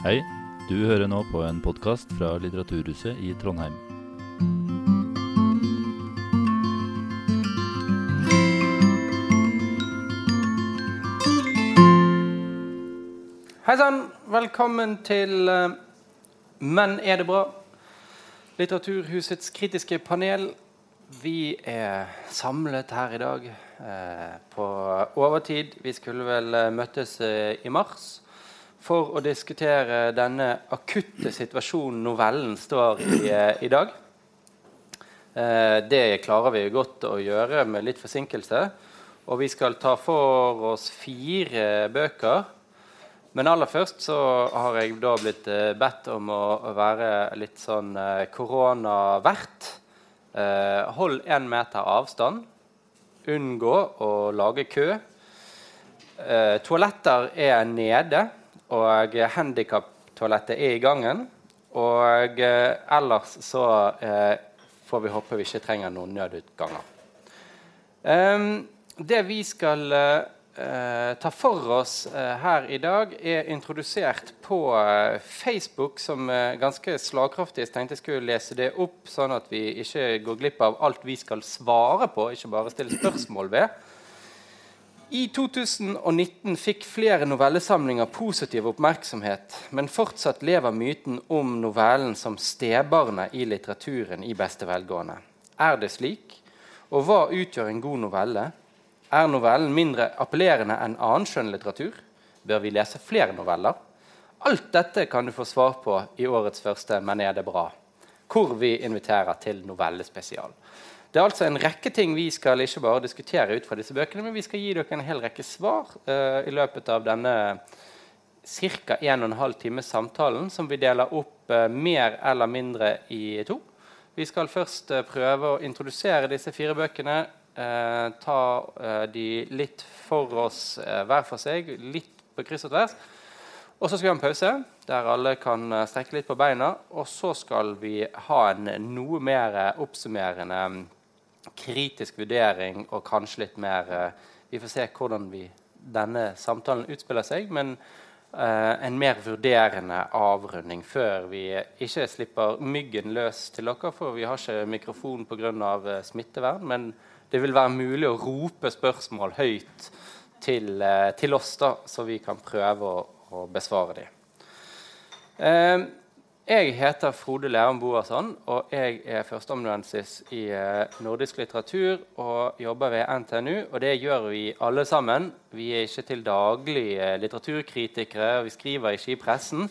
Hei, du hører nå på en podkast fra Litteraturhuset i Trondheim. Hei sann, velkommen til eh, Men er det bra? Litteraturhusets kritiske panel. Vi er samlet her i dag eh, på overtid. Vi skulle vel eh, møttes eh, i mars for å diskutere denne akutte situasjonen novellen står i eh, i dag. Eh, det klarer vi godt å gjøre med litt forsinkelse. Og vi skal ta for oss fire bøker. Men aller først så har jeg da blitt eh, bedt om å, være litt sånn koronavert. Hold én meter avstand. Unngå å lage kø. Toaletter er nede, og handikaptoalettet er i gangen. Og eh, ellers så eh, får vi håpe vi ikke trenger noen nødutganger. Ehm, det vi skal eh, eh, ta for oss eh, her i dag, er introdusert på eh, Facebook som eh, ganske slagkraftig. Tenkte jeg skulle lese det opp, sånn at vi ikke går glipp av alt vi skal svare på, ikke bare stille spørsmål ved. I 2019 fikk flere novellesamlinger positiv oppmerksomhet, men fortsatt lever myten om novellen som stebarnet i litteraturen i beste velgående. Er det slik? Og hva utgjør en god novelle? Er novellen mindre appellerende enn annen skjønnlitteratur? Bør vi lese flere noveller? Alt dette kan du få svar på i årets første Men er det bra? Hvor vi inviterer til novellespesial. Det er altså en rekke ting vi skal ikke bare diskutere ut fra disse bøkene, men vi skal gi dere en hel rekke svar uh, i løpet av denne ca. 1 12 times samtalen, som vi deler opp uh, mer eller mindre i to. Vi skal først uh, prøve å introdusere disse fire bøkene. Ta de litt for oss hver for seg, litt på kryss og tvers. Og så skal vi ha en pause der alle kan strekke litt på beina. Og så skal vi ha en noe mer oppsummerende mm, kritisk vurdering og kanskje litt mer eh, Vi får se hvordan vi, denne samtalen utspiller seg. men Eh, en mer vurderende avrunding før vi ikke slipper myggen løs til dere. For vi har ikke mikrofon pga. Uh, smittevern. Men det vil være mulig å rope spørsmål høyt til, til oss, da, så vi kan prøve å, å besvare dem. Jeg heter Frode Lærum Boasson, og jeg er førsteamanuensis i eh, nordisk litteratur og jobber ved NTNU. Og det gjør vi alle sammen. Vi er ikke til daglig eh, litteraturkritikere, vi skriver ikke i pressen.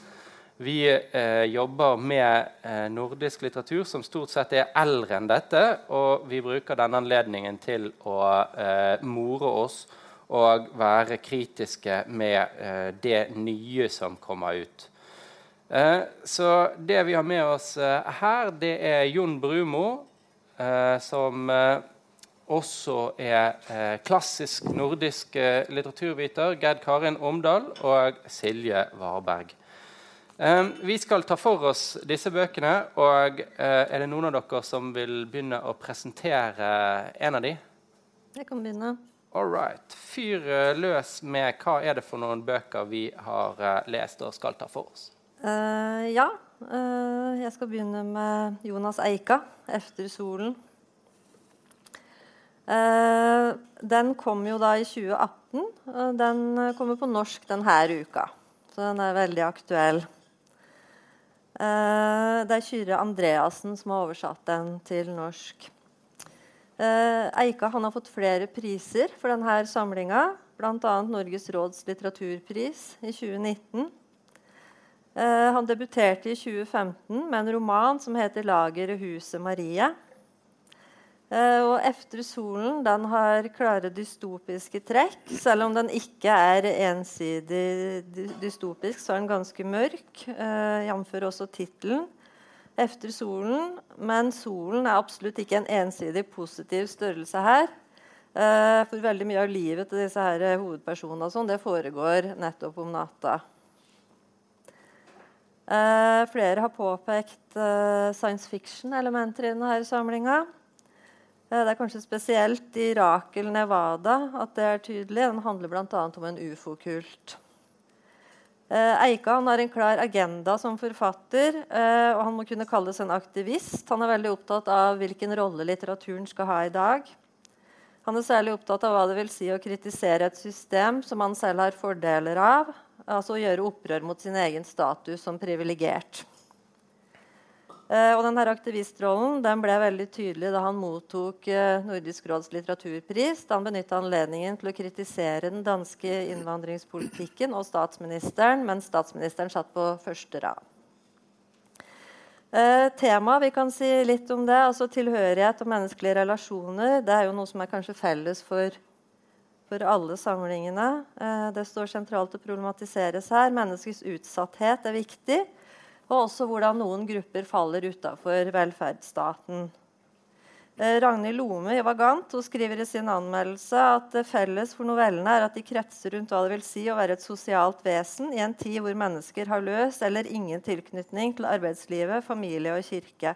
Vi eh, jobber med eh, nordisk litteratur som stort sett er eldre enn dette. Og vi bruker denne anledningen til å eh, more oss og være kritiske med eh, det nye som kommer ut. Eh, så det vi har med oss eh, her, det er Jon Brumo, eh, som også er klassisk nordisk litteraturviter. Gerd Karin Omdal og Silje Varberg. vi skal ta for oss disse bøkene. og Er det noen av dere som vil begynne å presentere en av de? Jeg kan begynne. All right. Fyr løs med hva er det for noen bøker vi har lest og skal ta for oss. Uh, ja. Uh, jeg skal begynne med Jonas Eika, 'Efter solen'. Uh, den kom jo da i 2018. den kommer på norsk denne uka, så den er veldig aktuell. det er Kyrre Andreassen som har oversatt den til norsk. Eika har fått flere priser for denne samlinga, bl.a. Norges råds litteraturpris i 2019. Uh, han debuterte i 2015 med en roman som heter 'Lageret huset Marie'. Uh, og 'Efter solen' den har klare dystopiske trekk. Selv om den ikke er ensidig dystopisk, så er den ganske mørk. Eh, Jf. også tittelen. 'Efter solen'. Men solen er absolutt ikke en ensidig positiv størrelse her. Uh, for veldig mye av livet til disse her hovedpersonene sånn, det foregår nettopp om natta. Uh, flere har påpekt uh, science fiction-elementer i denne samlinga. Uh, det er kanskje spesielt i Rakel Nevada at det er tydelig. Den handler bl.a. om en ufo-kult. Eh, Eika han har en klar agenda som forfatter, eh, og han må kunne kalles en aktivist. Han er veldig opptatt av hvilken rolle litteraturen skal ha i dag. Han er særlig opptatt av hva det vil si å kritisere et system som han selv har fordeler av, altså å gjøre opprør mot sin egen status som privilegert. Eh, og denne aktivistrollen den ble veldig tydelig da han mottok eh, Nordisk råds litteraturpris. Da han benytta anledningen til å kritisere den danske innvandringspolitikken og statsministeren mens statsministeren satt på første rad. Eh, tema, vi kan si litt om det, altså Tilhørighet og menneskelige relasjoner det er jo noe som er kanskje felles for, for alle samlingene. Eh, det står sentralt å problematiseres her. Menneskets utsatthet er viktig og også hvordan noen grupper faller utafor velferdsstaten. Eh, Ragnhild Lome i Vagant skriver i sin anmeldelse at felles for novellene er at de kretser rundt hva det vil si å være et sosialt vesen i en tid hvor mennesker har løs eller ingen tilknytning til arbeidslivet, familie og kirke.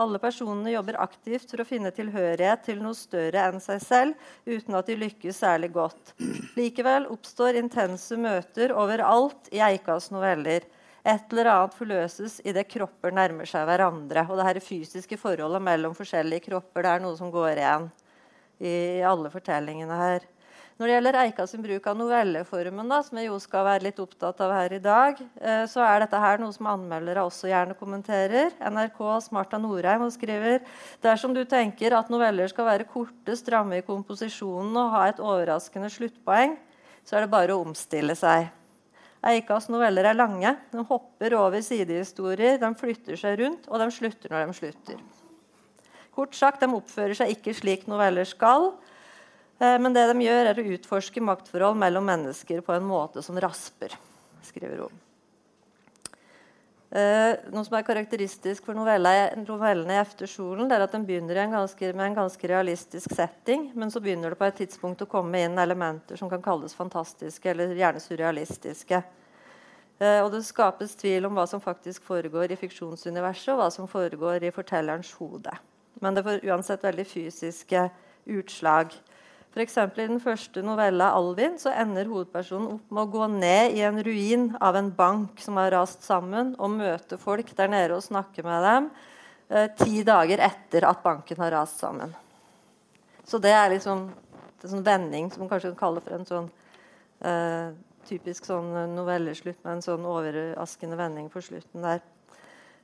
Alle personene jobber aktivt for å finne tilhørighet til noe større enn seg selv, uten at de lykkes særlig godt. Likevel oppstår intense møter overalt i Eikas noveller. Et eller annet forløses idet kropper nærmer seg hverandre. Og det her fysiske forholdet mellom forskjellige kropper det er noe som går igjen i alle fortellingene her. Når det gjelder Eika sin bruk av novelleformen, da, som jeg jo skal være litt opptatt av her i dag, eh, så er dette her noe som anmeldere også gjerne kommenterer. NRKs Marta Norheim skriver dersom du tenker at noveller skal være korte, stramme i komposisjonen og ha et overraskende sluttpoeng, så er det bare å omstille seg. Eikas noveller er lange. De hopper over sidehistorier, de flytter seg rundt, og de slutter når de slutter. Kort sagt, De oppfører seg ikke slik noveller skal, men det de gjør, er å utforske maktforhold mellom mennesker på en måte som rasper. skriver hun. Uh, noe som er karakteristisk for novellene, i 'Eftersolen', er at den begynner en ganske, med en ganske realistisk setting, men så begynner det på et tidspunkt å komme inn elementer som kan kalles fantastiske eller gjerne surrealistiske. Uh, og det skapes tvil om hva som faktisk foregår i fiksjonsuniverset, og hva som foregår i fortellerens hode. Men det får uansett veldig fysiske utslag. For I den første novella 'Alvin' så ender hovedpersonen opp med å gå ned i en ruin av en bank som har rast sammen, og møte folk der nede og snakke med dem eh, ti dager etter at banken har rast sammen. Så det er liksom en sånn vending som man kanskje kan kalle for en sånn eh, typisk sånn novelleslutt med en sånn overraskende vending på slutten der.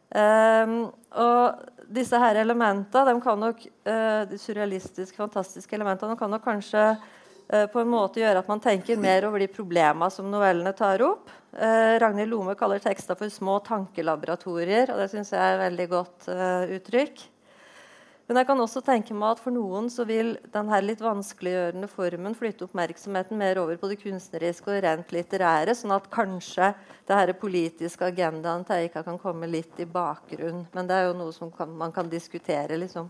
Um, og disse her elementene, de kan nok, uh, de surrealistiske, fantastiske elementene kan nok kanskje uh, på en måte gjøre at man tenker mer over de problemene som novellene tar opp. Uh, Ragnhild Lome kaller tekster for små tankelaboratorier, og det syns jeg er et veldig godt uttrykk. Men jeg kan også tenke meg at for noen så vil denne litt vanskeliggjørende formen flytte oppmerksomheten mer over på det kunstneriske og rent litterære, sånn at kanskje det her politiske agendaen til Eika kan komme litt i bakgrunn. Men det er jo noe som kan, man kan diskutere, liksom,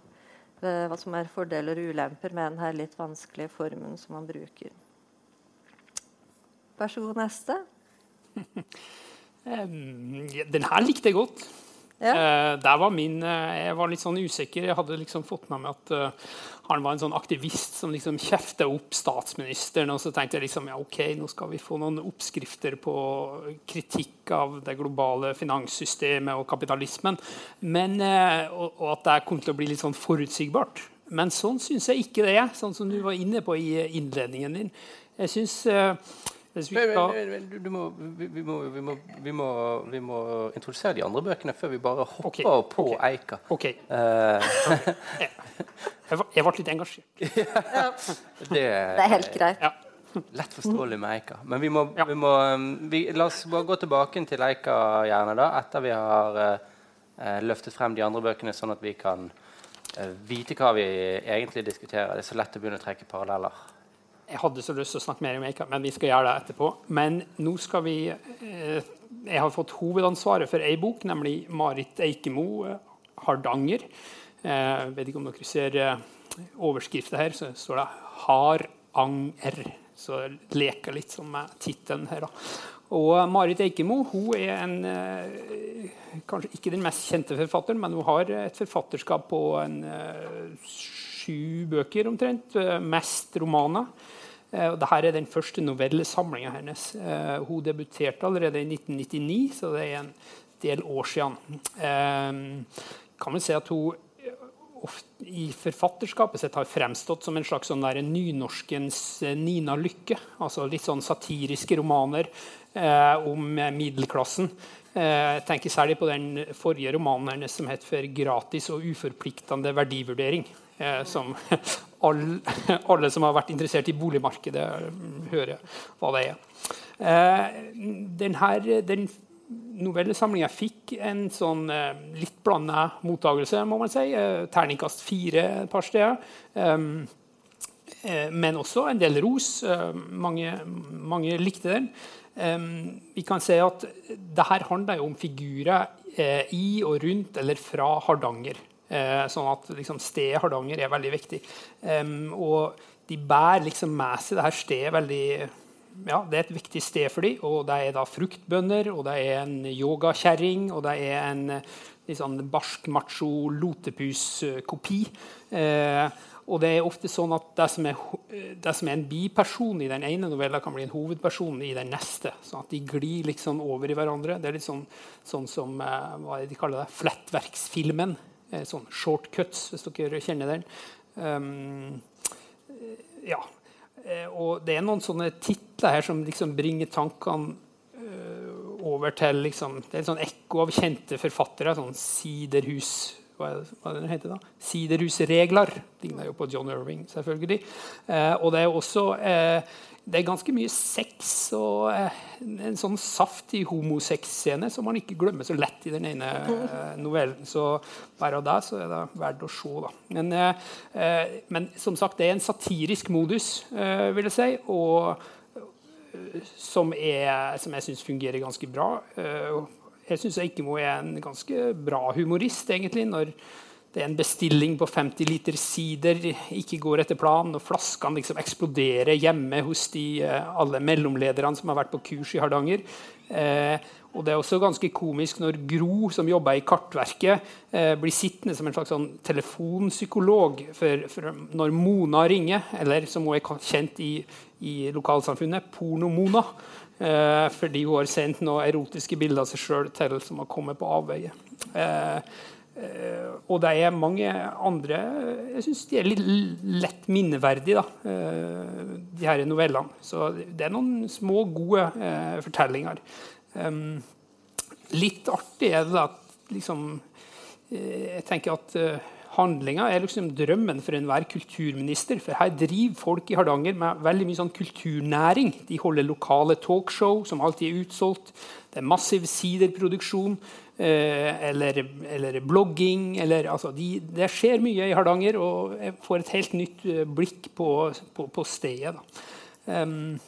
eh, hva som er fordeler og ulemper med denne litt vanskelige formen som man bruker. Vær så god, neste. Den her likte jeg godt. Ja. Uh, der var min, uh, Jeg var litt sånn usikker. Jeg hadde liksom fått med meg at uh, han var en sånn aktivist som liksom kjefta opp statsministeren. Og så tenkte jeg liksom, ja, ok, nå skal vi få noen oppskrifter på kritikk av det globale finanssystemet og kapitalismen. Men, og, og, at det kom til å bli litt sånn forutsigbart. Men sånn syns jeg ikke det er, sånn som du var inne på i innledningen din. Jeg synes, hvis vi skal må, vi, må, vi, må, vi, må, vi, må, introdusere de andre bøkene før vi bare hopper okay, på okay, Eika. Okay. Uh, jeg, jeg ble litt engasjert. ja. det, det, er helt greit. Ja. Lett forståelig med Eika. Men vi må, ja. må La oss bare gå tilbake til Eika gjerne da, etter vi har uh, løftet frem de andre bøkene, sånn at vi kan uh, vite hva vi egentlig diskuterer. Det er så lett å begynne å trekke paralleller. Jeg hadde så lyst til å snakke mer om Eika, men vi skal gjøre det etterpå. Men nå skal vi eh, Jeg har fått hovedansvaret for ei bok, nemlig Marit Eikemo, eh, 'Hardanger'. Eh, vet ikke om dere ser eh, overskrifta her, så står det 'Haranger'. Så leker litt sånn med tittelen her. da. Og Marit Eikemo hun er en, kanskje ikke den mest kjente forfatteren, men hun har et forfatterskap på en sju bøker omtrent. Mest romaner. Og Dette er den første novellesamlinga hennes. Uh, hun debuterte allerede i 1999, så det er en del år siden. kan man si at hun i forfatterskapet sitt har fremstått som en slags sånn der nynorskens Nina Lykke. Altså litt sånn satiriske romaner om middelklassen. Jeg tenker særlig på den forrige romanen hennes som het 'For gratis og uforpliktende verdivurdering'. Eh, som alle, som har vært interessert i boligmarkedet, hører hva det er. den denne, den novellesamlinga fikk en sånn eh, litt blanda mottakelse, må man si. Terningkast fire et par steder. Men også en del ros. Mange, mange likte den. Vi kan se at det her handler jo om figurer i og rundt eller fra Hardanger. Eh, sånn at liksom, stedet Hardanger er veldig viktig. Og de bærer liksom med seg det her stedet veldig ja, Det er et viktig sted for dem. Og det er da fruktbønder, og det er en yogakjerring, og det er en liksom, barsk, macho lotepus-kopi. Eh, og det er ofte sånn at det som, er, det som, er, en biperson i den ene novella, kan bli en hovedperson i den neste. sånn at De glir liksom over i hverandre. Det er litt sånn, sånn som eh, hva de kaller det, flettverksfilmen. Eh, sånn shortcuts, hvis dere kjenner den. Um, ja. Eh, og det er noen sånne titler her som liksom bringer tankene uh, over til liksom, Det er et sånn ekko av kjente forfattere. sånn Siderhus hva, hva det heter da? Siderhusregler. Ligner jo på John Irving, selvfølgelig. Uh, og det er også uh, det er ganske mye sex og eh, en sånn saftig homosexscene som man ikke glemmer så lett i den ene eh, novellen. Så bare av det så er det verdt å se. Da. Men, eh, men som sagt, det er en satirisk modus, vil jeg si. og som, er, som jeg syns fungerer ganske bra. jeg syns Eikemo er en ganske bra humorist, egentlig. når det er en bestilling på 50 liter sider ikke går etter planen, og flaskene liksom eksploderer hjemme hos de, eh, alle mellomlederne som har vært på kurs i Hardanger. Eh, og Det er også ganske komisk når Gro, som jobber i Kartverket, eh, blir sittende som en slags sånn telefonpsykolog for, for, når Mona ringer, eller som hun er kjent i, i lokalsamfunnet, Porno-Mona. Eh, fordi hun har sendt noen erotiske bilder av seg sjøl til som har kommet på avveie. Eh, og det er mange andre Jeg syns de er litt lett minneverdige, da, uh, de her novellene. Så det er noen små, gode uh, fortellinger. Litt artig er det at liksom, Jeg tenker at handlinga er liksom drømmen for enhver kulturminister. For her driver folk i Hardanger med veldig mye sånn kulturnæring. De holder lokale talkshow som alltid er utsolgt. Det er massiv siderproduksjon. Eh, eller, eller, blogging. Eller, altså, de, det skjer mye i Hardanger, og jeg får et helt nytt eh, blikk på, på, på stedet. Um,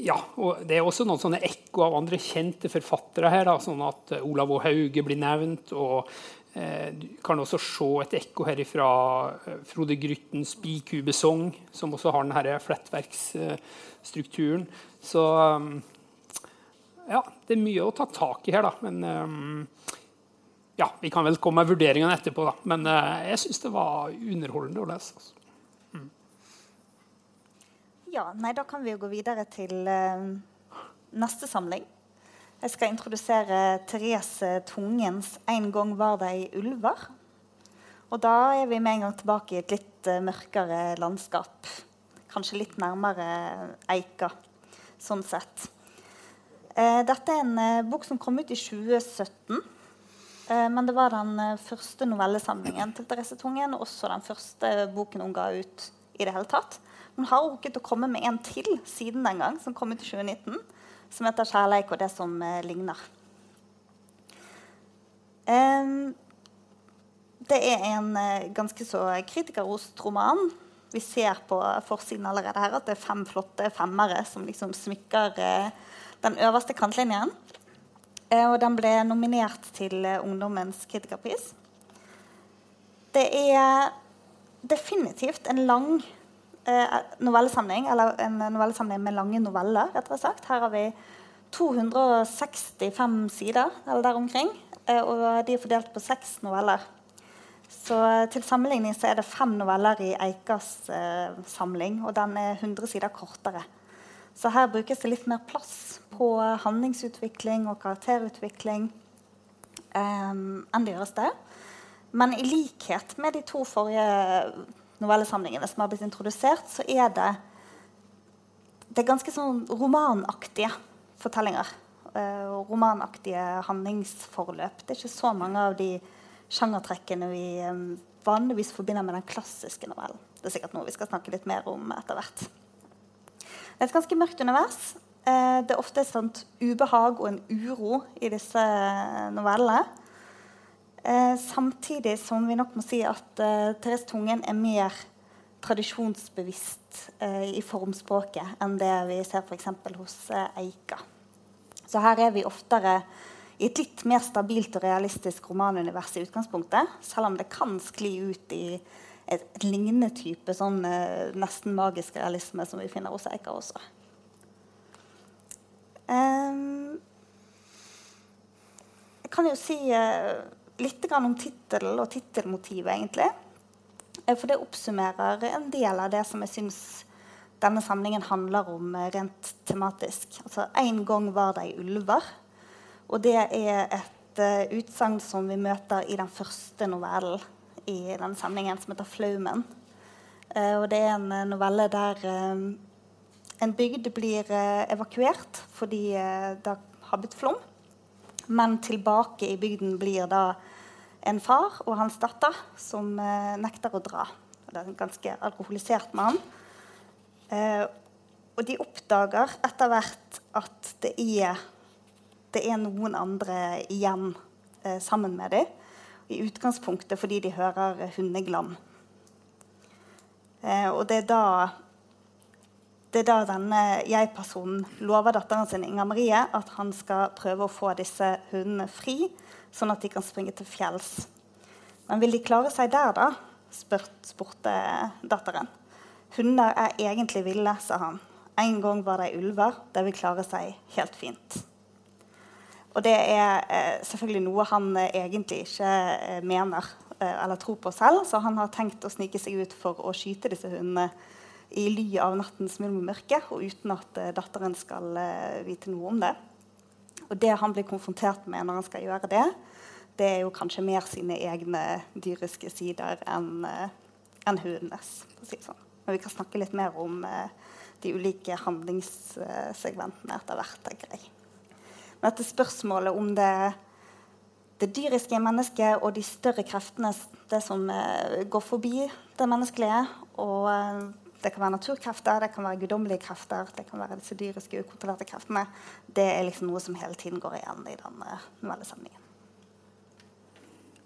ja, og Det er også noen sånne ekko av andre kjente forfattere her. Da, sånn at eh, Olav Å. Hauge blir nevnt. og eh, Du kan også se et ekko her fra Frode Gryttens bikubesong, som også har denne flettverksstrukturen. Så ja, det er mye å ta tak i her, da. Men um, ja, vi kan vel komme med vurderingene etterpå, da. Men uh, jeg syns det var underholdende å lese. Altså. Mm. Ja, nei, da kan vi jo gå videre til uh, neste samling. Jeg skal introdusere Therese Tungens 'En gang var det i ulver'. Og da er vi med en gang tilbake i et litt mørkere landskap. Kanskje litt nærmere Eika, sånn sett. Eh, dette er en eh, bok som kom ut i 2017. Eh, men det var den første novellesamlingen til Therese Tungen, og også den første boken hun ga ut i det hele tatt. Hun har rukket å komme med en til siden den gang, som kom ut i 2019, som heter 'Kjærleik og det som ligner'. Det er en ganske så kritikerrost roman. Vi ser på forsiden allerede her at det er fem flotte femmere som liksom smykker den øverste kantlinjen. Eh, og den ble nominert til eh, Ungdommens kritikerpris. Det er definitivt en lang eh, novellesamling, eller en novellesamling med lange noveller. rett og slett. Her har vi 265 sider, eller der omkring. Og de er fordelt på seks noveller. Så Til sammenligning så er det fem noveller i eh, samling, og den er 100 sider kortere. Så her brukes det litt mer plass på handlingsutvikling og karakterutvikling eh, enn det gjøres det. Men i likhet med de to forrige novellesamlingene som har blitt introdusert, så er det, det er ganske sånn romanaktige fortellinger. Uh, romanaktige handlingsforløp. Det er ikke så mange av de sjangertrekkene vi um, vanligvis forbinder med den klassiske novellen. Det er sikkert noe vi skal snakke litt mer om etter hvert. Et ganske mørkt univers. Uh, det er ofte et sånt ubehag og en uro i disse novellene. Eh, samtidig som vi nok må si at eh, Therese Tungen er mer tradisjonsbevisst eh, i formspråket enn det vi ser f.eks. hos eh, Eika. Så her er vi oftere i et litt mer stabilt og realistisk romanunivers i utgangspunktet, selv om det kan skli ut i et, et lignende type sånn eh, nesten magisk realisme som vi finner hos Eika også. Um, jeg kan jo si eh, litt om tittelen og tittelmotivet, egentlig. Eh, for det oppsummerer en del av det som jeg syns denne samlingen handler om eh, rent tematisk. Altså, En gang var de ulver. Og det er et uh, utsagn som vi møter i den første novellen i denne samlingen, som heter 'Flaumen'. Uh, og det er en novelle der uh, en bygd blir evakuert fordi det har blitt flom. Men tilbake i bygden blir da en far og hans datter som eh, nekter å dra. Det er en ganske alkoholisert mann. Eh, og de oppdager etter hvert at det er, det er noen andre igjen eh, sammen med dem. I utgangspunktet fordi de hører hundeglam. Eh, og det er da det er da denne jeg-personen lover datteren sin Inga Marie at han skal prøve å få disse hundene fri sånn at de kan springe til fjells. Men vil de klare seg der, da? Spurt, spurte datteren. Hunder er egentlig ville, sa han. En gang var de ulver. De vil klare seg helt fint. Og det er eh, selvfølgelig noe han eh, egentlig ikke eh, mener eller tror på selv, så han har tenkt å snike seg ut for å skyte disse hundene i ly av nattens mulm og mørke, og uten at datteren skal vite noe om det. Og det han blir konfrontert med når han skal gjøre det, det er jo kanskje mer sine egne dyriske sider enn uh, en hundenes. Si sånn. Men vi kan snakke litt mer om de ulike handlingssegmentene etter hvert. tenker jeg. Men dette spørsmålet om det, det dyriske mennesket og de større kreftene, det som uh, går forbi det menneskelige, og det kan være naturkrefter, det kan være guddommelige krefter, det kan være disse dyriske, ukontrollerte kreftene. Det er liksom noe som hele tiden går igjen i denne novellesamlingen.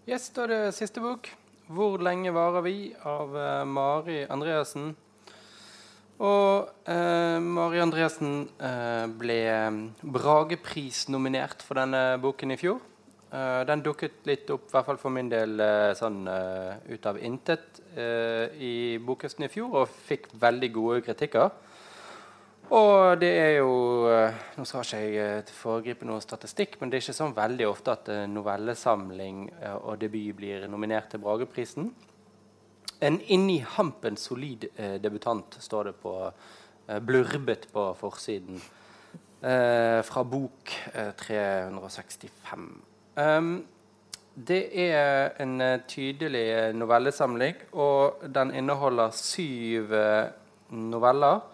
Yes, da er det siste bok. 'Hvor lenge varer vi?' av uh, Mari Andreassen. Og eh, Mari Andresen eh, ble Bragepris-nominert for denne boken i fjor. den dukket litt opp, i hvert fall for min del, sånn ut av intet i bokhøsten i fjor, og fikk veldig gode kritikker. Og det er jo Nå skal ikke jeg eh, foregripe noe statistikk, men det er ikke sånn veldig ofte at eh, novellesamling eh, og debut blir nominert til Brageprisen. En inni hampen solid eh, debutant, står det på eh, blurbet på forsiden. Eh, fra bok 365. Um, det er en tydelig novellesamling, og den inneholder syv noveller.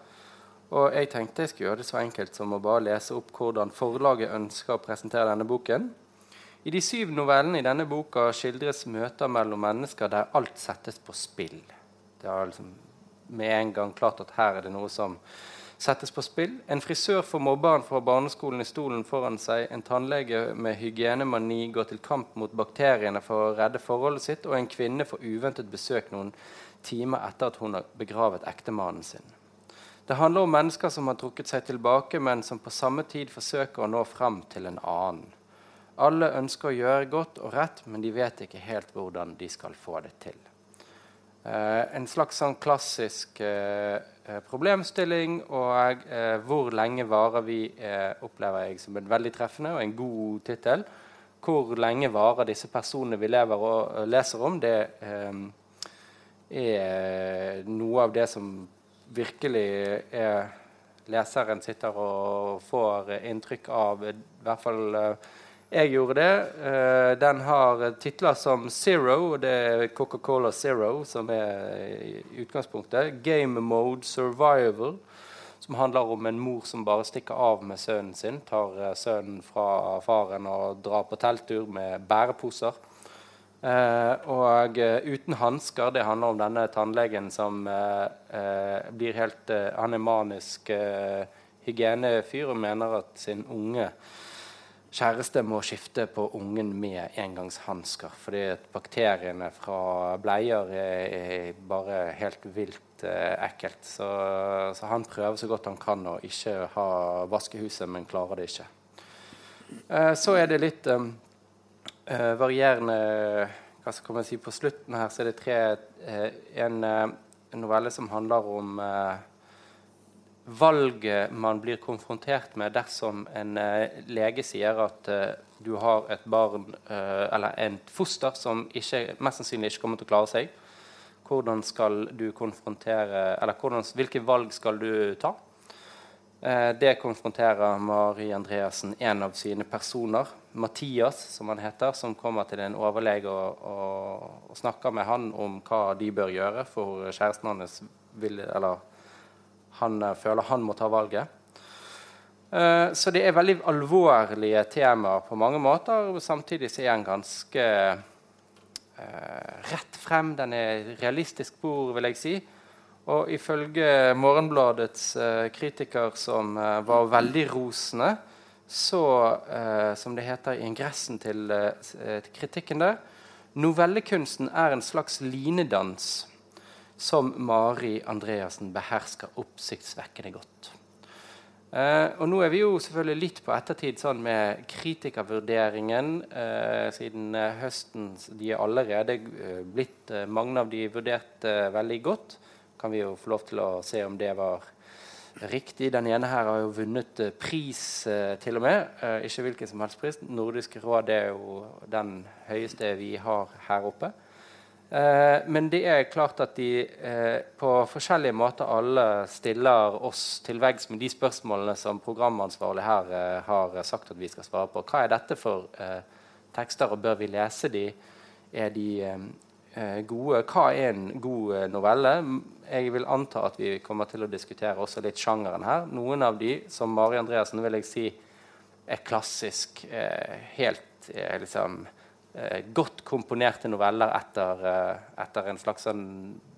Og jeg tenkte jeg skulle gjøre det så enkelt som å bare lese opp hvordan forlaget ønsker å presentere denne boken. I de syv novellene i denne boka skildres møter mellom mennesker der alt settes på spill. Det er liksom med en gang klart at her er det noe som settes på spill. En frisør får mobberen fra barneskolen i stolen foran seg. En tannlege med hygienemani går til kamp mot bakteriene for å redde forholdet sitt. Og en kvinne får uventet besøk noen timer etter at hun har begravet ektemannen sin. Det handler om mennesker som har trukket seg tilbake, men som på samme tid forsøker å nå frem til en annen. Alle ønsker å gjøre godt og rett, men de vet ikke helt hvordan de skal få det til. Eh, en slags sånn klassisk eh, eh problemstilling, og eh, 'Hvor lenge varer vi?' Eh, opplever jeg som en veldig treffende og en god tittel. hvor lenge varer disse personene vi lever og leser om, det eh, er noe av det som virkelig er leseren sitter og får inntrykk av. I hvert fall eh, jeg gjorde det. Eh, den har titler som Zero, det er Coca-Cola Zero som er utgangspunktet. Game Mode Survival, som handler om en mor som bare stikker av med sønnen sin. Tar eh, sønnen fra faren og drar på telttur med bæreposer. Uh, og uh, uten hansker. Det handler om denne tannlegen som uh, blir helt Han er manisk hygienefyr og mener at sin unge kjæreste må skifte på ungen med engangshansker. Fordi bakteriene fra bleier er, er bare helt vilt ekkelt. Så, så, han prøver så godt han kan å ikke ha vaskehuset, men klarer det ikke. så er det litt um, uh, varierende hva skal man si, På slutten her så er det tre en, uh, en, novelle som handler om valget man blir konfrontert med dersom en lege sier at du har et barn eller en foster som ikke, mest sannsynlig ikke kommer til å klare seg. Hvordan skal du konfrontere Eller hvordan, hvilke valg skal du ta? Eh, det konfronterer Mari Andreassen en av sine personer, Mathias, som han heter, som kommer til en overlege og, og, og snakker med han om hva de bør gjøre, for kjæresten hans vil, eller han uh, føler han må ta valget. Uh, så det er veldig alvorlige temaer på mange måter. og Samtidig så er han ganske uh, rett frem. Den er realistisk bord, vil jeg si. Og ifølge Morgenbladets eh, kritiker, som eh, var veldig rosende, så, eh, som det heter i ingressen eh, til kritikken der Novellekunsten er en slags linedans som Mari Andreassen behersker oppsiktsvekkende godt. Eh, og nå er vi jo selvfølgelig litt på ettertid sånn med kritikervurderingen. Eh, siden eh, høsten De er allerede eh, blitt Mange av de vurdert veldig godt kan vi jo få lov til å se om det var riktig. Den ene her har jo vunnet eh, pris eh, til og med. Eh, ikke hvilken som helst pris. Nordisk råd er jo den høyeste vi har her oppe. Eh, men det er klart at de eh, på forskjellige måter alle stiller oss til veggs med de spørsmålene som programansvarlig her eh, har sagt at vi skal svare på. Hva er dette for tekster, og bør vi lese de? Er de gode? Hva er en god novelle? jeg vil anta at vi kommer til å diskutere også litt sjangeren her. Noen av de, som Mari Andreassen, vil jeg si er klassisk. Eh, helt eh, liksom, eh, godt komponerte noveller etter, eh, etter, en slags sånn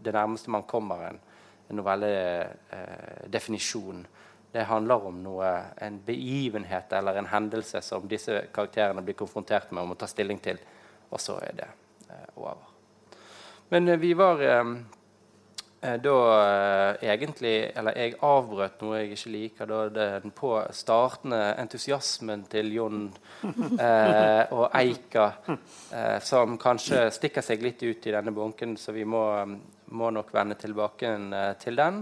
Det nærmeste man kommer en, en novelledefinisjon. det handler om noe, en begivenhet eller en hendelse som disse karakterene blir konfrontert med og må ta stilling til, og så er det eh, over. Men eh, vi var Eh, da eh, egentlig Eller jeg avbrøt noe jeg ikke liker. Da den på startende entusiasmen til Jon eh, og Eika, eh, som kanskje stikker seg litt ut i denne bunken, så vi må, må nok vende tilbake eh, til den.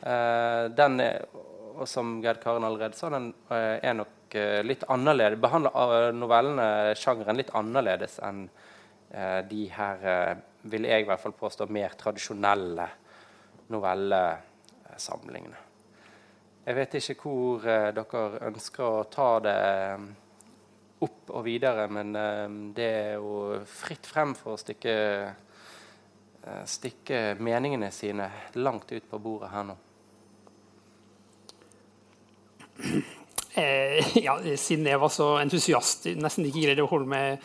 Eh, den er, og som Gerd Karen allerede sa, den er nok litt annerledes. Behandler novellene sjangeren litt annerledes enn de her, vil jeg i hvert fall påstå, mer tradisjonelle novellesamlingene. Jeg vet ikke hvor uh, dere ønsker å ta det um, opp og videre, men um, det er jo fritt frem for å stikke, stikke meningene sine langt ut på bordet her nå. Eh, ja, siden jeg var så entusiastisk, nesten ikke greide å holde meg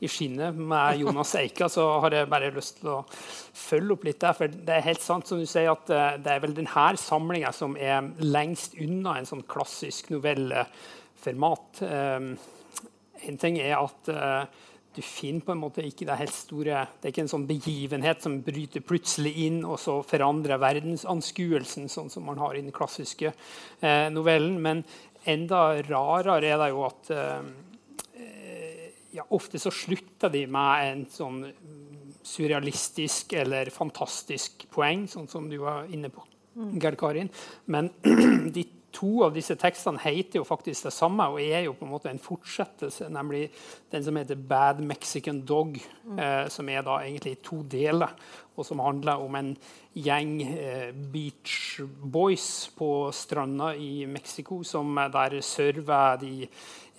i skinnet med Jonas Eika, så har jeg bare lyst til å følge opp litt der. For det er helt sant som du sier at eh, det er vel denne samlinga som er lengst unna en sånn klassisk novelleformat. Um, en ting er at uh, du finner på en måte ikke det helt store Det er ikke en sånn begivenhet som bryter plutselig inn og så forandrer verdensanskuelsen, sånn som man har i den klassiske novellen. Men enda rarere er det jo at ja, ofte så slutter de med en sånn surrealistisk eller fantastisk poeng, sånn som du var inne på, mm. Gerd Karin. Men de to av disse tekstene heter jo faktisk det samme og er jo på en måte en fortsettelse, nemlig den som heter 'Bad Mexican Dog', mm. eh, som er da egentlig i to deler, og som handler om en gjeng eh, beach boys på stranda i Mexico som der server de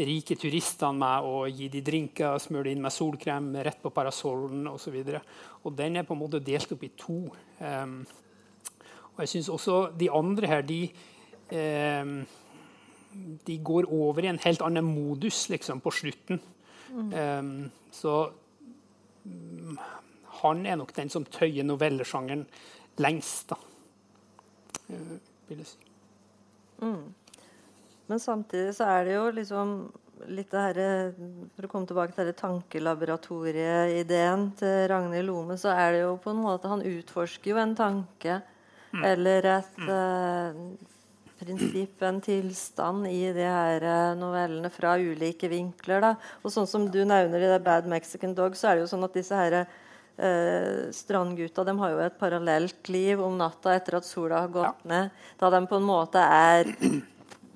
rike turistene med å gi de drinker, smøre inn med solkrem rett på parasollen osv. Den er på en måte delt opp i to. Um, og jeg synes også De andre her de um, de går over i en helt annen modus liksom, på slutten. Mm. Um, så um, han er nok den som tøyer novellesjangeren lengst, da. Uh, vil jeg si. Mm. Men samtidig så er det jo liksom litt det her, For å komme tilbake til tankelaboratorieideen til Ragnhild Lome, så er det jo på en måte Han utforsker jo en tanke mm. eller et mm. uh, prinsipp, en tilstand i de her eh, novellene fra ulike vinkler. Da. Og sånn som du nevner i det Bad Mexican Dog, så er det jo sånn at disse her, eh, strandgutta de har jo et parallelt liv om natta etter at sola har gått ja. ned. Da de på en måte er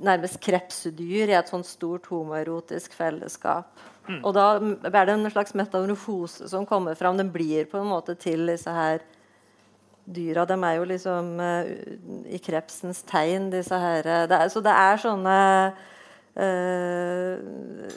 nærmest krepsdyr i et sånt stort homoerotisk fellesskap. Mm. Og da er det en slags metamorfose som kommer fram. Den blir på en måte til disse her dyra de er jo liksom uh, i krepsens tegn, disse her. Det er, så det er sånne uh,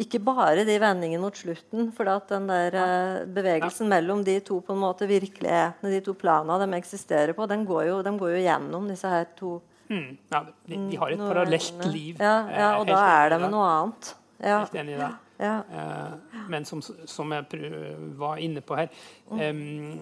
Ikke bare de vendingene mot slutten. For at den der uh, bevegelsen ja. mellom de to på en måte virkelighetene, de to planene de eksisterer på, den går jo, de går jo gjennom disse her to mm, ja, de, de, har et parallelt liv. Ja, ja og da er det med noe annet. Ja. Helt enig i det. Ja. Eh, men som, som, jeg var inne på her um,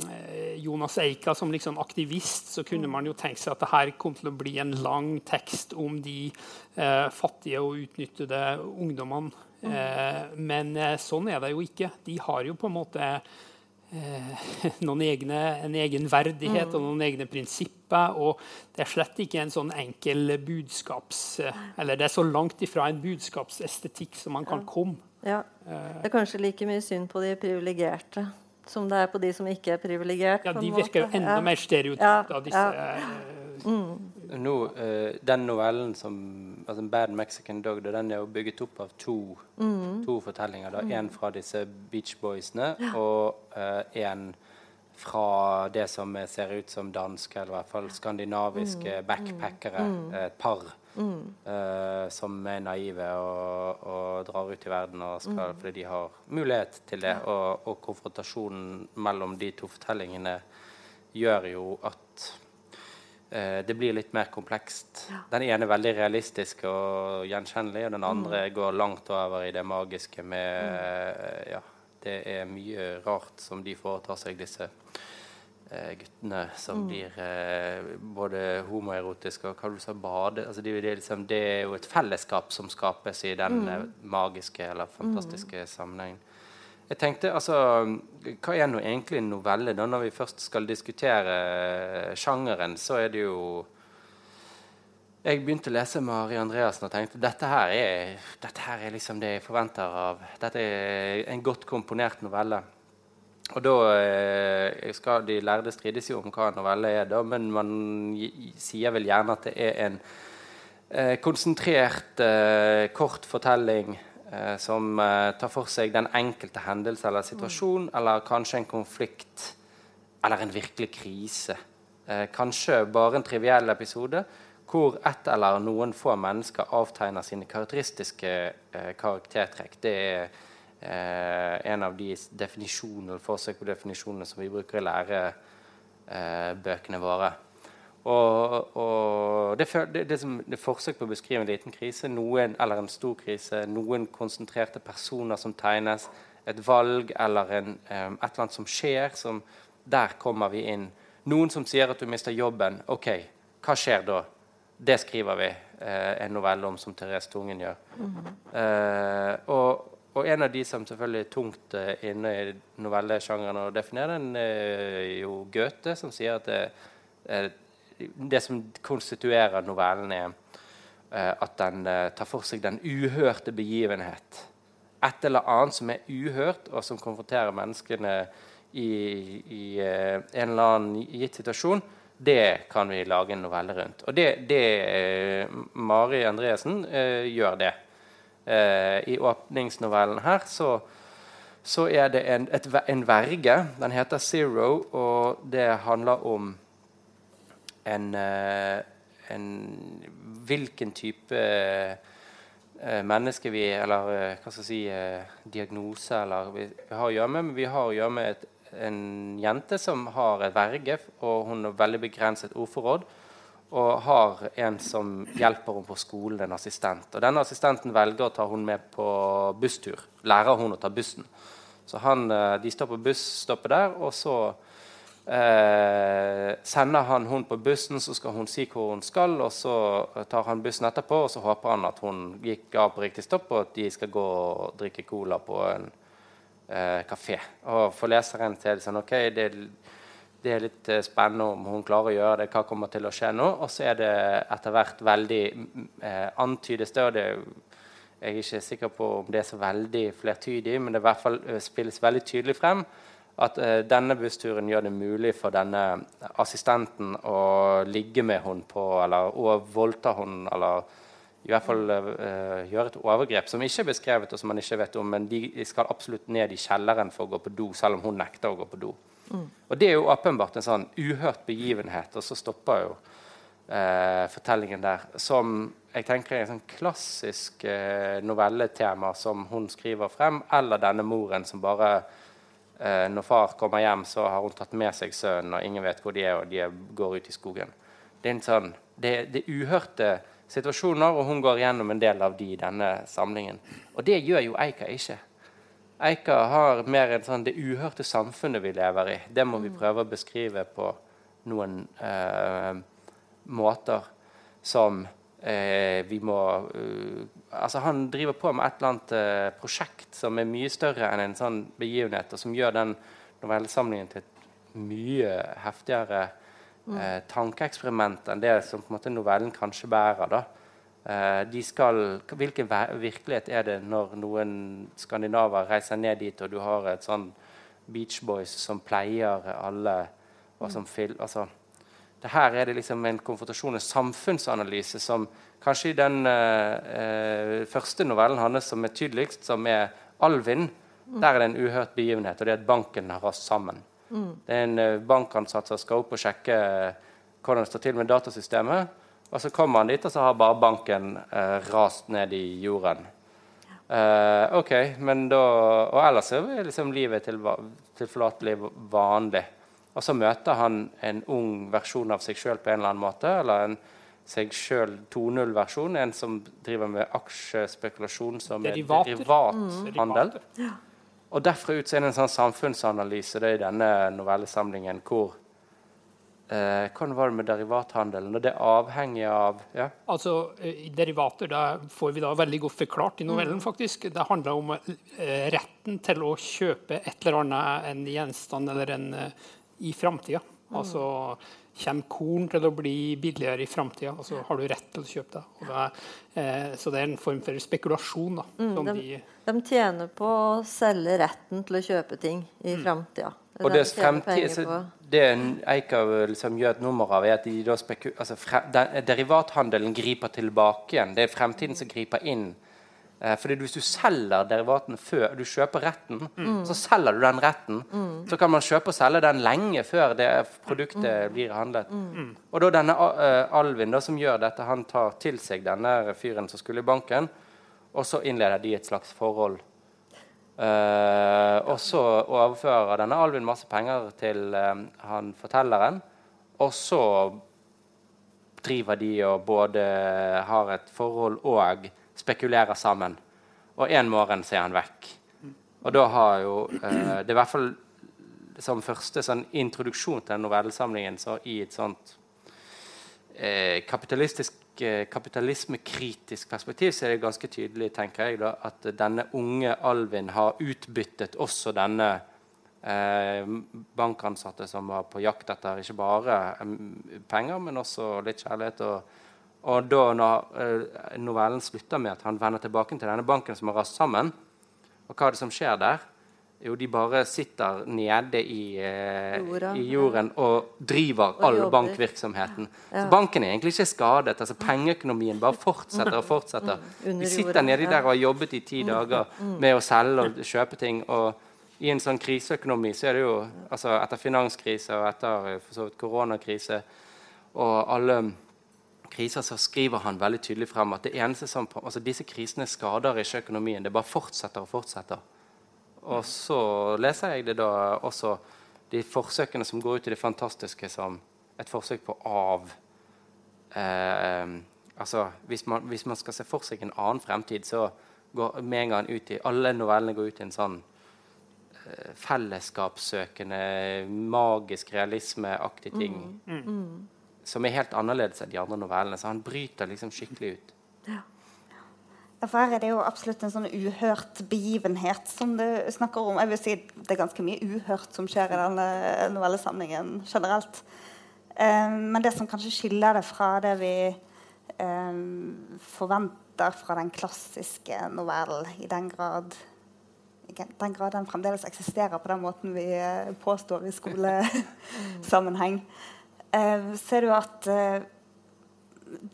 Jonas Eika som liksom aktivist, så kunne man jo tenke seg at det her kom til å bli en lang tekst om de uh, fattige og utnyttede ungdommene. Uh, men sånn er det jo ikke. De har jo på en måte egne, en egen verdighet og noen egne prinsipper. Og det er slett ikke en sånn enkel budskaps... Eller det er så langt ifra en budskapsestetikk som man kan komme. Ja. Det er kanskje like mye synd på de privilegerte som det er på de som ikke er privilegert. Ja, de virker jo enda ja. mer stereotypt av disse ja. Eh, mm. Nå, Den novellen som altså 'Bad Mexican Dog' den er jo bygget opp av to, mm. to fortellinger. Én mm. fra disse Beach Boysene og én uh, fra det som ser ut som danske, eller i hvert fall skandinaviske mm. backpackere. Mm. Et par. Uh, som er naive og, og, drar ut i verden skal, mm. fordi de har mulighet til det. Og, og, konfrontasjonen mellom de to fortellingene gjør jo at det blir litt mer komplekst. Ja. Den ene er veldig realistisk og gjenkjennelig, og den andre mm. går langt over i det magiske med uh, ja, det er mye rart som de foretar seg, disse eh, guttene som mm. blir eh, både homoerotiske og hva du sa, bade altså det, det, liksom, det, er jo et fellesskap som skapes i den mm. Eh, magiske eller fantastiske mm. sammenhengen. Jeg tenkte, altså, Hva er nå egentlig en novelle? da? Når vi først skal diskutere eh, sjangeren, så er det jo jeg begynte å lese Mari Andreassen og tenkte dette her er, dette her er liksom det jeg forventer av Dette er en godt komponert novelle. Og da eh, skal de lærde strides jo om hva en novelle er, da, men man sier vel gjerne at det er en eh, konsentrert, kort fortelling som eh, tar for seg den enkelte hendelse eller situasjon, mm. eller kanskje en konflikt eller en virkelig krise. Eh, kanskje bare en triviell episode hvor ett eller noen få mennesker avtegner sine karakteristiske karaktertrekk. Det er eh, en av de definisjonene, forsøk på definisjonene som vi bruker i lærebøkene eh, våre. Og, og det, det, det, som, det, er forsøk på å beskrive en liten krise, noen, eller en stor krise, noen konsentrerte personer som tegnes, et valg eller en, et eller annet som skjer. Som, der kommer vi inn. Noen som sier at du mister jobben. OK, hva skjer da? Det skriver vi eh, en novelle om, som Therese Tungen gjør. Mm -hmm. eh, og, og en av de som selvfølgelig er tungt uh, inne i novellesjangeren å definere, den er jo Goethe, som sier at det, uh, det som konstituerer novellen, er uh, at den tar for seg den uhørte begivenhet. Et eller annet som er uhørt, og som konfronterer menneskene i, i en eller annen gitt situasjon, Det kan vi lage en novelle rundt. Og det, det Mari Andreassen uh, gjør det. Uh, I åpningsnovellen her så, så er det en, et, en, verge. Den heter Zero, og det handler om en, uh, en Hvilken type menneske vi Eller hva skal jeg si Diagnose eller vi, har å gjøre med. Vi har å gjøre med et en jente som har et verge, og hun har veldig begrenset ordforråd. Og har en som hjelper henne på skolen, en assistent. Og denne assistenten velger å ta henne med på busstur. Lærer hun å ta bussen. Så han, eh, De står på busstoppet der, og så eh, sender han hun på bussen, så skal hun si hvor hun skal, og så tar han bussen etterpå, og så håper han at hun gikk av på riktig stopp, og at de skal gå og drikke cola på en eh, kafé. Og for leseren til sånn OK, det, det er litt eh, spennende om hun klarer å gjøre det, hva kommer til å skje nå? Og så er det etter hvert veldig eh, antydes det, og det jeg er ikke sikker på om det er så veldig flertydig, men det i hvert fall eh, spilles veldig tydelig frem at uh, denne bussturen gjør det mulig for denne assistenten å ligge med henne på, eller å voldta henne, eller i hvert fall uh, gjøre et overgrep som ikke er beskrevet, og som man ikke vet om, men de skal absolutt ned i kjelleren for å gå på do, selv om hun nekter å gå på do. Mm. Og Det er jo åpenbart en sånn uhørt begivenhet, og så stopper jo uh, fortellingen der. Som jeg tenker er en sånn klassisk uh, novelletema som hun skriver frem, eller denne moren som bare Når far kommer hjem, så har hun tatt med seg sønnen, og ingen vet hvor de er, og de går ut i skogen. Det er en sånn, det, det uhørte situasjoner, og hun går gjennom en del av de i denne samlingen. Og det gjør jo Eika ikke. Eika har mer enn sånn det uhørte samfunnet vi lever i. Det må vi mm. prøve å beskrive på noen eh, måter som eh, vi må uh, Altså, han driver på med et eller annet uh, prosjekt som er mye større enn en sånn begivenhet, og som gjør den novellesamlingen til et mye heftigere eh, tankeeksperiment enn det som på en måte novellen kanskje bærer. da. Eh, de skal, hvilken virkelighet er det når noen skandinaver reiser ned dit, og du har et sånn Beach Boys som pleier alle og som fil, altså, det Her er det liksom en konfrontasjon, en samfunnsanalyse, som kanskje i den eh, eh første novellen hans som er tydeligst, som er 'Alvin', der er det en uhørt begivenhet, og det er at banken har rast sammen. Mm. Det er en eh, bankansatt som skal opp og sjekke eh, hvordan det står til med datasystemet. Og så kommer han dit, og så har bare banken eh, rast ned i jorden. Eh, ok, men da, Og ellers er liksom livet til, tilforlatelig vanlig. Og så møter han en ung versjon av seg sjøl på en eller annen måte. Eller en seg sjøl 2.0-versjon. En som driver med aksjespekulasjon som Derivater. er derivathandel. Mm. Ja. Og Derfra ut så er det en sånn samfunnsanalyse det i denne novellesamlingen hvor eh, Hvordan var det med derivathandelen? Og det er avhengig av ja? Altså, derivater da får vi da veldig godt forklart i novellen. Mm. faktisk. Det handler om eh, retten til å kjøpe et eller annet, en gjenstand eller en uh, i framtida. Mm. Altså kommer korn til å bli billigere i framtida, og så har du rett til å kjøpe det. det er, eh, så det er en form for spekulasjon. Da, mm, de, de, de, tjener på å selge retten til å kjøpe ting i mm. framtida. Og det, fremtid, det Eika liksom gjør et nummer av, er at de da altså, derivathandelen griper tilbake igjen. Det er fremtiden som griper inn fordi Hvis du selger derivatene før du kjøper retten, mm. så selger du den retten. Mm. Så kan man kjøpe og selge den lenge før det produktet mm. blir handlet. Mm. Mm. Og da denne uh, Alvin da, som gjør dette, han tar til seg denne fyren som skulle i banken, og så innleder de et slags forhold. Uh, og så overfører denne Alvin masse penger til uh, han fortelleren, og så driver de og både har et forhold og spekulerer sammen. Og en morgen så er han vekk. Og da har jo eh, Det er i hvert fall som første sånn introduksjon til den novellesamlingen så i et sånt eh, kapitalistisk eh, kapitalismekritisk perspektiv så er det ganske tydelig tenker jeg da, at denne unge Alvin har utbyttet også denne eh, bankansatte som var på jakt etter ikke bare eh, penger, men også litt kjærlighet og og da når uh, novellen slutter med at han vender tilbake til denne banken som har rast sammen, og hva er det som skjer der? Jo, de bare sitter nede i, eh, Jorda, i jorden og driver og all jobber. bankvirksomheten. Ja. Så banken er egentlig ikke skadet. altså Pengeøkonomien bare fortsetter og fortsetter. Mm. De sitter nedi der og har jobbet i ti mm. dager mm. med å selge og kjøpe ting. og i en sånn kriseøkonomi så er det jo altså Etter finanskrise og etter eh, for så vidt koronakrise og alle kriser, så skriver han veldig tydelig frem at det eneste som, altså disse krisene skader ikke økonomien. Det bare fortsetter og fortsetter. Og så leser jeg det da også de forsøkene som går ut i det fantastiske som et forsøk på av eh, altså hvis man, hvis man, skal se for seg en annen fremtid, så går med en gang ut i Alle novellene går ut i en sånn eh, fellesskapssøkende, magisk realismeaktig ting. Mm. Mm. Som er helt annerledes enn de andre novellene. Så han bryter liksom skikkelig ut. Ja. For her er det jo absolutt en sånn uhørt begivenhet som du snakker om. Jeg vil si Det er ganske mye uhørt som skjer i denne novellesamlingen generelt. Um, men det som kanskje skiller det fra det vi um, forventer fra den klassiske novellen, i den grad den grad den fremdeles eksisterer på den måten vi uh, påstår i skolesammenheng, uh, ser du at eh,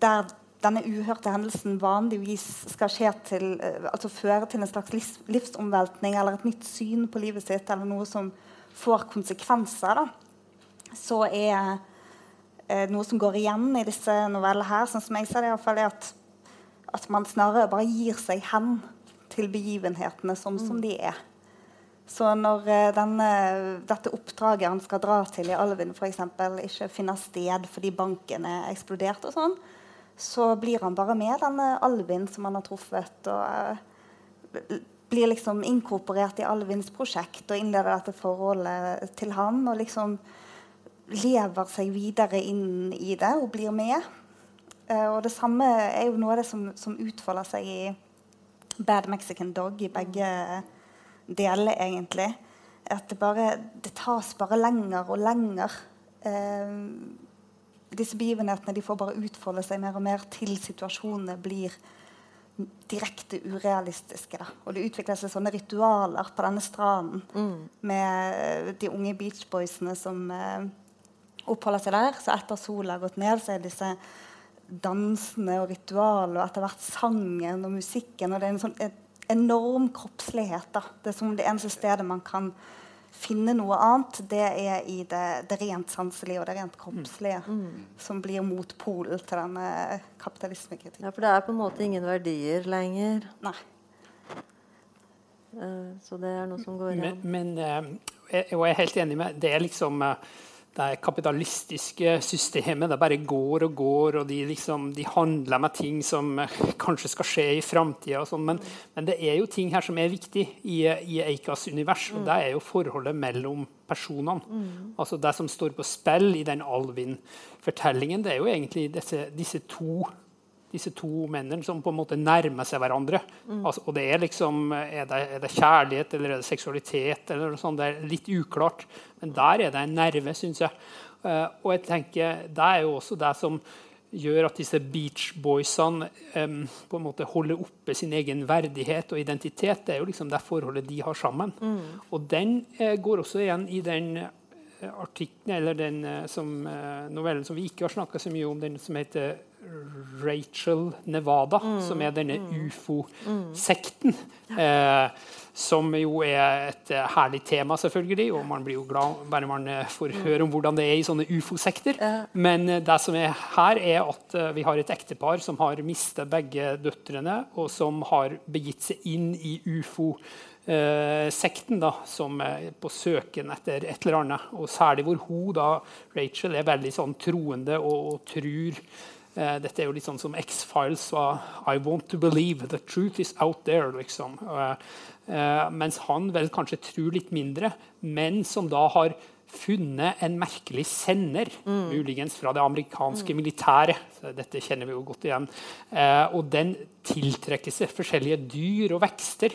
der denne uhørte hendelsen vanligvis skal skje til, eh, altså føre til en slags livs, livsomveltning eller et nytt syn på livet sitt, eller noe som får konsekvenser, da, så er eh, noe som går igjen i disse novellene her, sånn som jeg ser det, iallfall, er at, at man snarere bare gir seg hen til begivenhetene sånn som de er. Så når uh, denne, dette oppdraget han skal dra til i Alvin, eksempel, ikke finner sted fordi banken er eksplodert, og sånn, så blir han bare med denne Alvin som han har truffet. og uh, blir liksom inkorporert i Alvins prosjekt og innleder dette forholdet til han. Og liksom lever seg videre inn i det og blir med. Uh, og det samme er jo noe av det som, som utfolder seg i Bad Mexican Dog, i begge deler, egentlig. At det bare Det tas bare lenger og lenger. Eh, disse begivenhetene de får bare utfolde seg mer og mer til situasjonene blir direkte urealistiske. Da. Og det utvikler seg sånne ritualer på denne stranden mm. med de unge beachboysene som eh, oppholder seg der. Så etter sola har gått ned, så er disse dansene og ritualene og etter hvert sangen og musikken. Og det er en sånn enorm kroppslighet. Da. Det er som det eneste stedet man kan finne noe annet, det er i det, det rent sanselige og det rent kroppslige. Mm. mm. Som blir motpolen til denne kapitalismekritikken. Ja, For det er på en måte ingen verdier lenger. Nei. Uh, så det er noe som går igjen. Men, men uh, jeg, jeg er helt enig med Det er liksom uh, det kapitalistiske systemet. Det bare går og går, og de, liksom, de handler med ting som kanskje skal skje i framtida. Sånn. Men, men, det er jo ting her som er viktig i, i Eikas univers, og det er jo forholdet mellom personene. Mm. Altså Det som står på spill i den Alvin-fortellingen, det er jo egentlig disse, disse to disse to mennene som på en måte nærmer seg hverandre. Mm. Altså, og det er liksom, er det, er det, kjærlighet eller er det seksualitet? eller noe sånt, Det er litt uklart. Men der er det en nerve, syns jeg. Uh, og jeg tenker, Det er jo også det som gjør at disse Beach Boysene um, på en måte holder oppe sin egen verdighet og identitet. Det er jo liksom det forholdet de har sammen. Mm. Og den uh, går også igjen i den artikkelen, eller den som, novellen som vi ikke har snakka så mye om, den som heter Rachel Nevada, mm. som er denne mm. ufo-sekten. Eh, som jo er et eh, herlig tema, selvfølgelig, og man blir jo glad bare man eh, får mm. høre om hvordan det er i sånne ufo-sekter. Men eh, det som er her, er at vi har et ektepar som har mistet begge døtrene, og som har begitt seg inn i ufo-sekten da, som er på søken etter et eller annet. Og særlig hvor hun, da, Rachel, er veldig sånn troende og, og tror dette er jo litt sånn som X-Files var I want to believe. The truth is out there. liksom. Uh, uh, mens han vel kanskje tror litt mindre, men som da har funnet en merkelig sender, mm. muligens fra det amerikanske mm. militæret. Dette kjenner vi jo godt igjen. og den tiltrekker seg forskjellige dyr og vekster.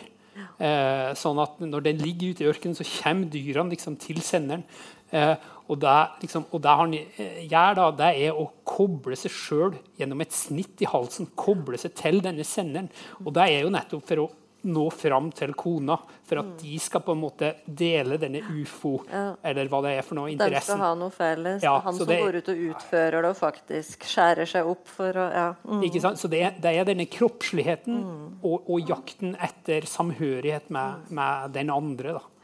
Sånn at når den ligger ute i ørkenen, så kommer dyrene liksom til senderen. Eh, og, det, liksom, og det han eh, gjør, da, det er å koble seg sjøl gjennom et snitt i halsen. Koble seg til denne senderen. Og det er jo nettopp for å nå fram til kona, for at mm. de skal på en måte dele denne ufo, ja. eller hva det er for noe, interessen. De skal ha noe felles. Ja, han som det, går ut og utfører det og faktisk skjærer seg opp for å ja. mm. Ikke sant? Så det, det er denne kroppsligheten mm. og, og, jakten etter samhørighet med, med den andre. da.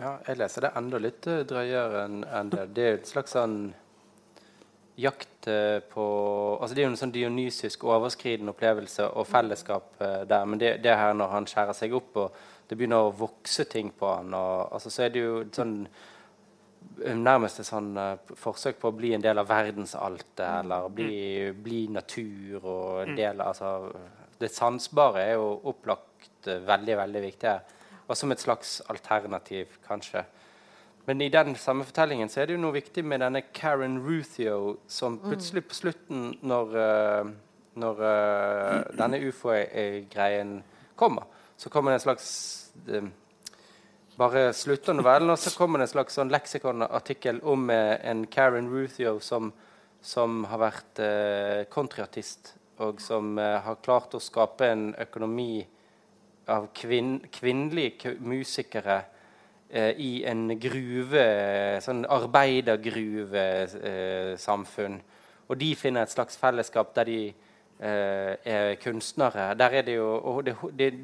Ja, jeg leser det enda litt eh, drøyere enn det. Det er et slags sånn jakt eh, på altså Det er jo en sånn dionysisk overskridende opplevelse og fellesskap uh, der. Men det, det, her når han skjærer seg opp og det begynner å vokse ting på han, og, altså, så er det jo sånn eh, nærmest et sånn uh, forsøk på å bli en del av verdensaltet, eller bli, bli natur og mm. del altså, Det sansbare er jo opplagt uh, veldig, veldig viktig her. Og som et slags alternativ, kanskje. Men i den samme fortellingen så er det jo noe viktig med denne Karen Ruthio, som mm. plutselig på slutten, når, uh, når uh, denne ufo-greien kommer, så kommer det en slags uh, Bare slutter novellen, og så kommer det en slags sånn leksikonartikkel om en Karen Ruthio som, som har vært kontriartist og som har klart å skape en økonomi av kvinn, kvinnelige musikere Eh, i en gruve, sånn arbeidergruvesamfunn. og de finner et slags fellesskap der de eh, er kunstnere. Der er det jo og det,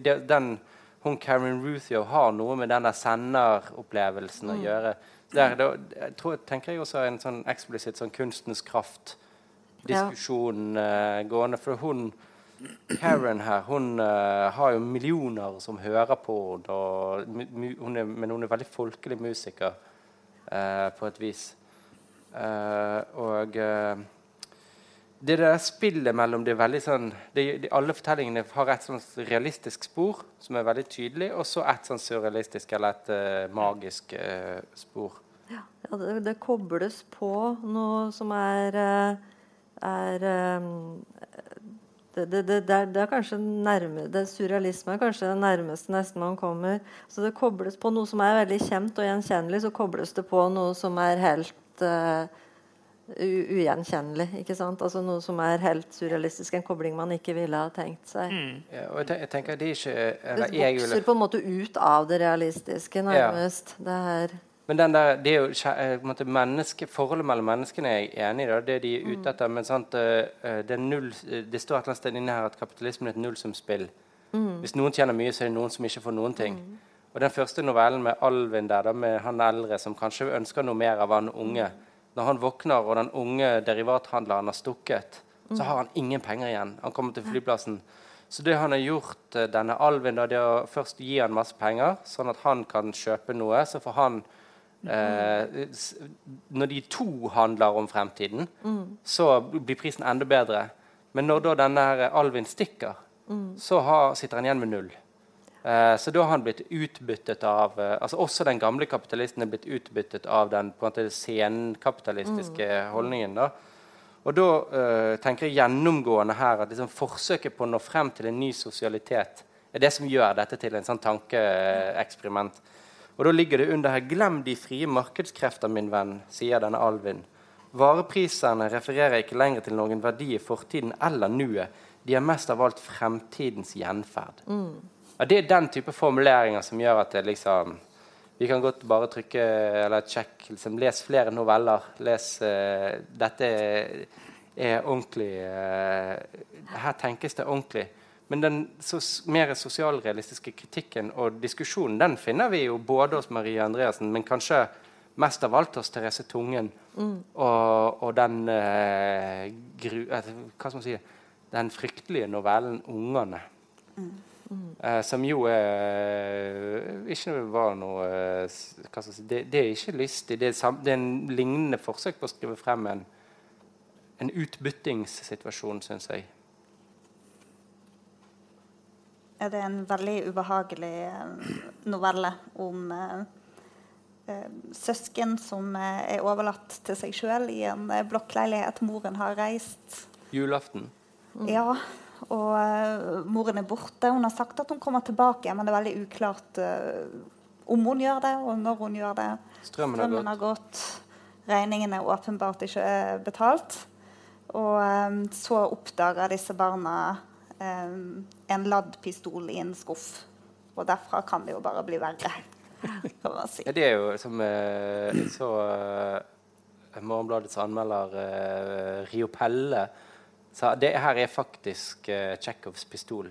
det, den, hun Karen Ruthio har noe med denne senderopplevelsen å mm. gjøre. Der, da, jeg tror, tenker jeg også en sånn eksplisitt sånn kunstens kraft-diskusjon ja. uh, gående. For hun Karen her hun uh, har jo millioner som hører på henne. men hun er veldig folkelig musiker uh, på et vis. Uh, og det der spillet mellom det er veldig sånn det, de, Alle fortellingene har et sånn realistisk spor som er veldig tydelig, og så et sånn surrealistisk eller et magisk spor. Ja, det, det, kobles på noe som er, er um, det, det, det, er, det, er, kanskje nærme, det Surrealisme er kanskje det nærmeste nesten man kommer. Så det kobles på noe som er veldig kjent og gjenkjennelig, så kobles det på noe som er helt uh, ugjenkjennelig. ikke sant? Altså Noe som er helt surrealistisk. En kobling man ikke ville ha tenkt seg. Mm. Ja, og jeg, tenker Det ikke... Eller, Det vokser på en måte ut av det realistiske, nærmest. Ja. det her men den der, det er jo menneske, forholdet mellom menneskene er jeg enig i. Det, det de er ute mm. etter. Men sant, det, null, det, står et eller annet sted inne her at kapitalismen er et nullsumspill. Mm. Hvis noen tjener mye, så er det noen som ikke får noen ting. Mm. Og den første novellen med Alvin der, da, med han eldre som kanskje ønsker noe mer av han unge Når han våkner, og den unge derivathandleren har stukket, så har han ingen penger igjen. Han kommer til flyplassen. Så det han har gjort, eh, denne Alvin, da, det er å først gi han masse penger, sånn at han kan kjøpe noe. Så får han Eh, når de to handler om fremtiden, mm. så blir prisen enda bedre. Men når da denne Alvin stikker, mm. så har, sitter han igjen med null. Eh, så da har han blitt utbyttet av eh, altså Også den gamle kapitalisten er blitt utbyttet av den på en måte senkapitalistiske mm. holdningen. da. Og da øh, tenker jeg gjennomgående her at liksom forsøket på å nå frem til en ny sosialitet er det som gjør dette til en sånn tankeeksperiment. Og da ligger det under her 'Glem de frie markedskrefter, min venn', sier denne Alvin. Vareprisene refererer ikke lenger til noen verdi i fortiden eller nuet. De er mest av alt fremtidens gjenferd. Mm. Ja, det er den type formuleringer som gjør at det liksom Vi kan godt bare trykke eller sjekk liksom, Les flere noveller. Les uh, Dette er, er ordentlig uh, Her tenkes det ordentlig. Men den sos mer sosialrealistiske kritikken og diskusjonen den finner vi jo både hos Maria Andreassen, men kanskje mest av alt hos Therese Tungen. Mm. Og, og, den eh, gru, eh, Hva skal man si Den fryktelige novellen 'Ungene'. Mm. Mm. Eh, som jo er, ikke var noe eh, si, det, det, er ikke lystig. Det er, sam, det er en lignende forsøk på å skrive frem en, en utbyttingssituasjon, syns jeg er det en veldig ubehagelig eh, novelle om eh, eh, søsken som er overlatt til seg sjøl i en blokkleilighet. Moren har reist. Julaften. Mm. Ja. Og moren er borte. Hun har sagt at hun kommer tilbake, men det er veldig uklart om hun gjør det, og når hun gjør det. Strømmen, Strømmen har gått. Regningen er åpenbart ikke betalt. Og så oppdager disse barna en ladd pistol i en skuff. Og derfra kan det jo bare bli verre. kan man si. Ja, det er jo som eh, jeg så eh, Morgenbladets anmelder eh, Rio Pelle sa det her er faktisk eh, Tsjekhovs pistol.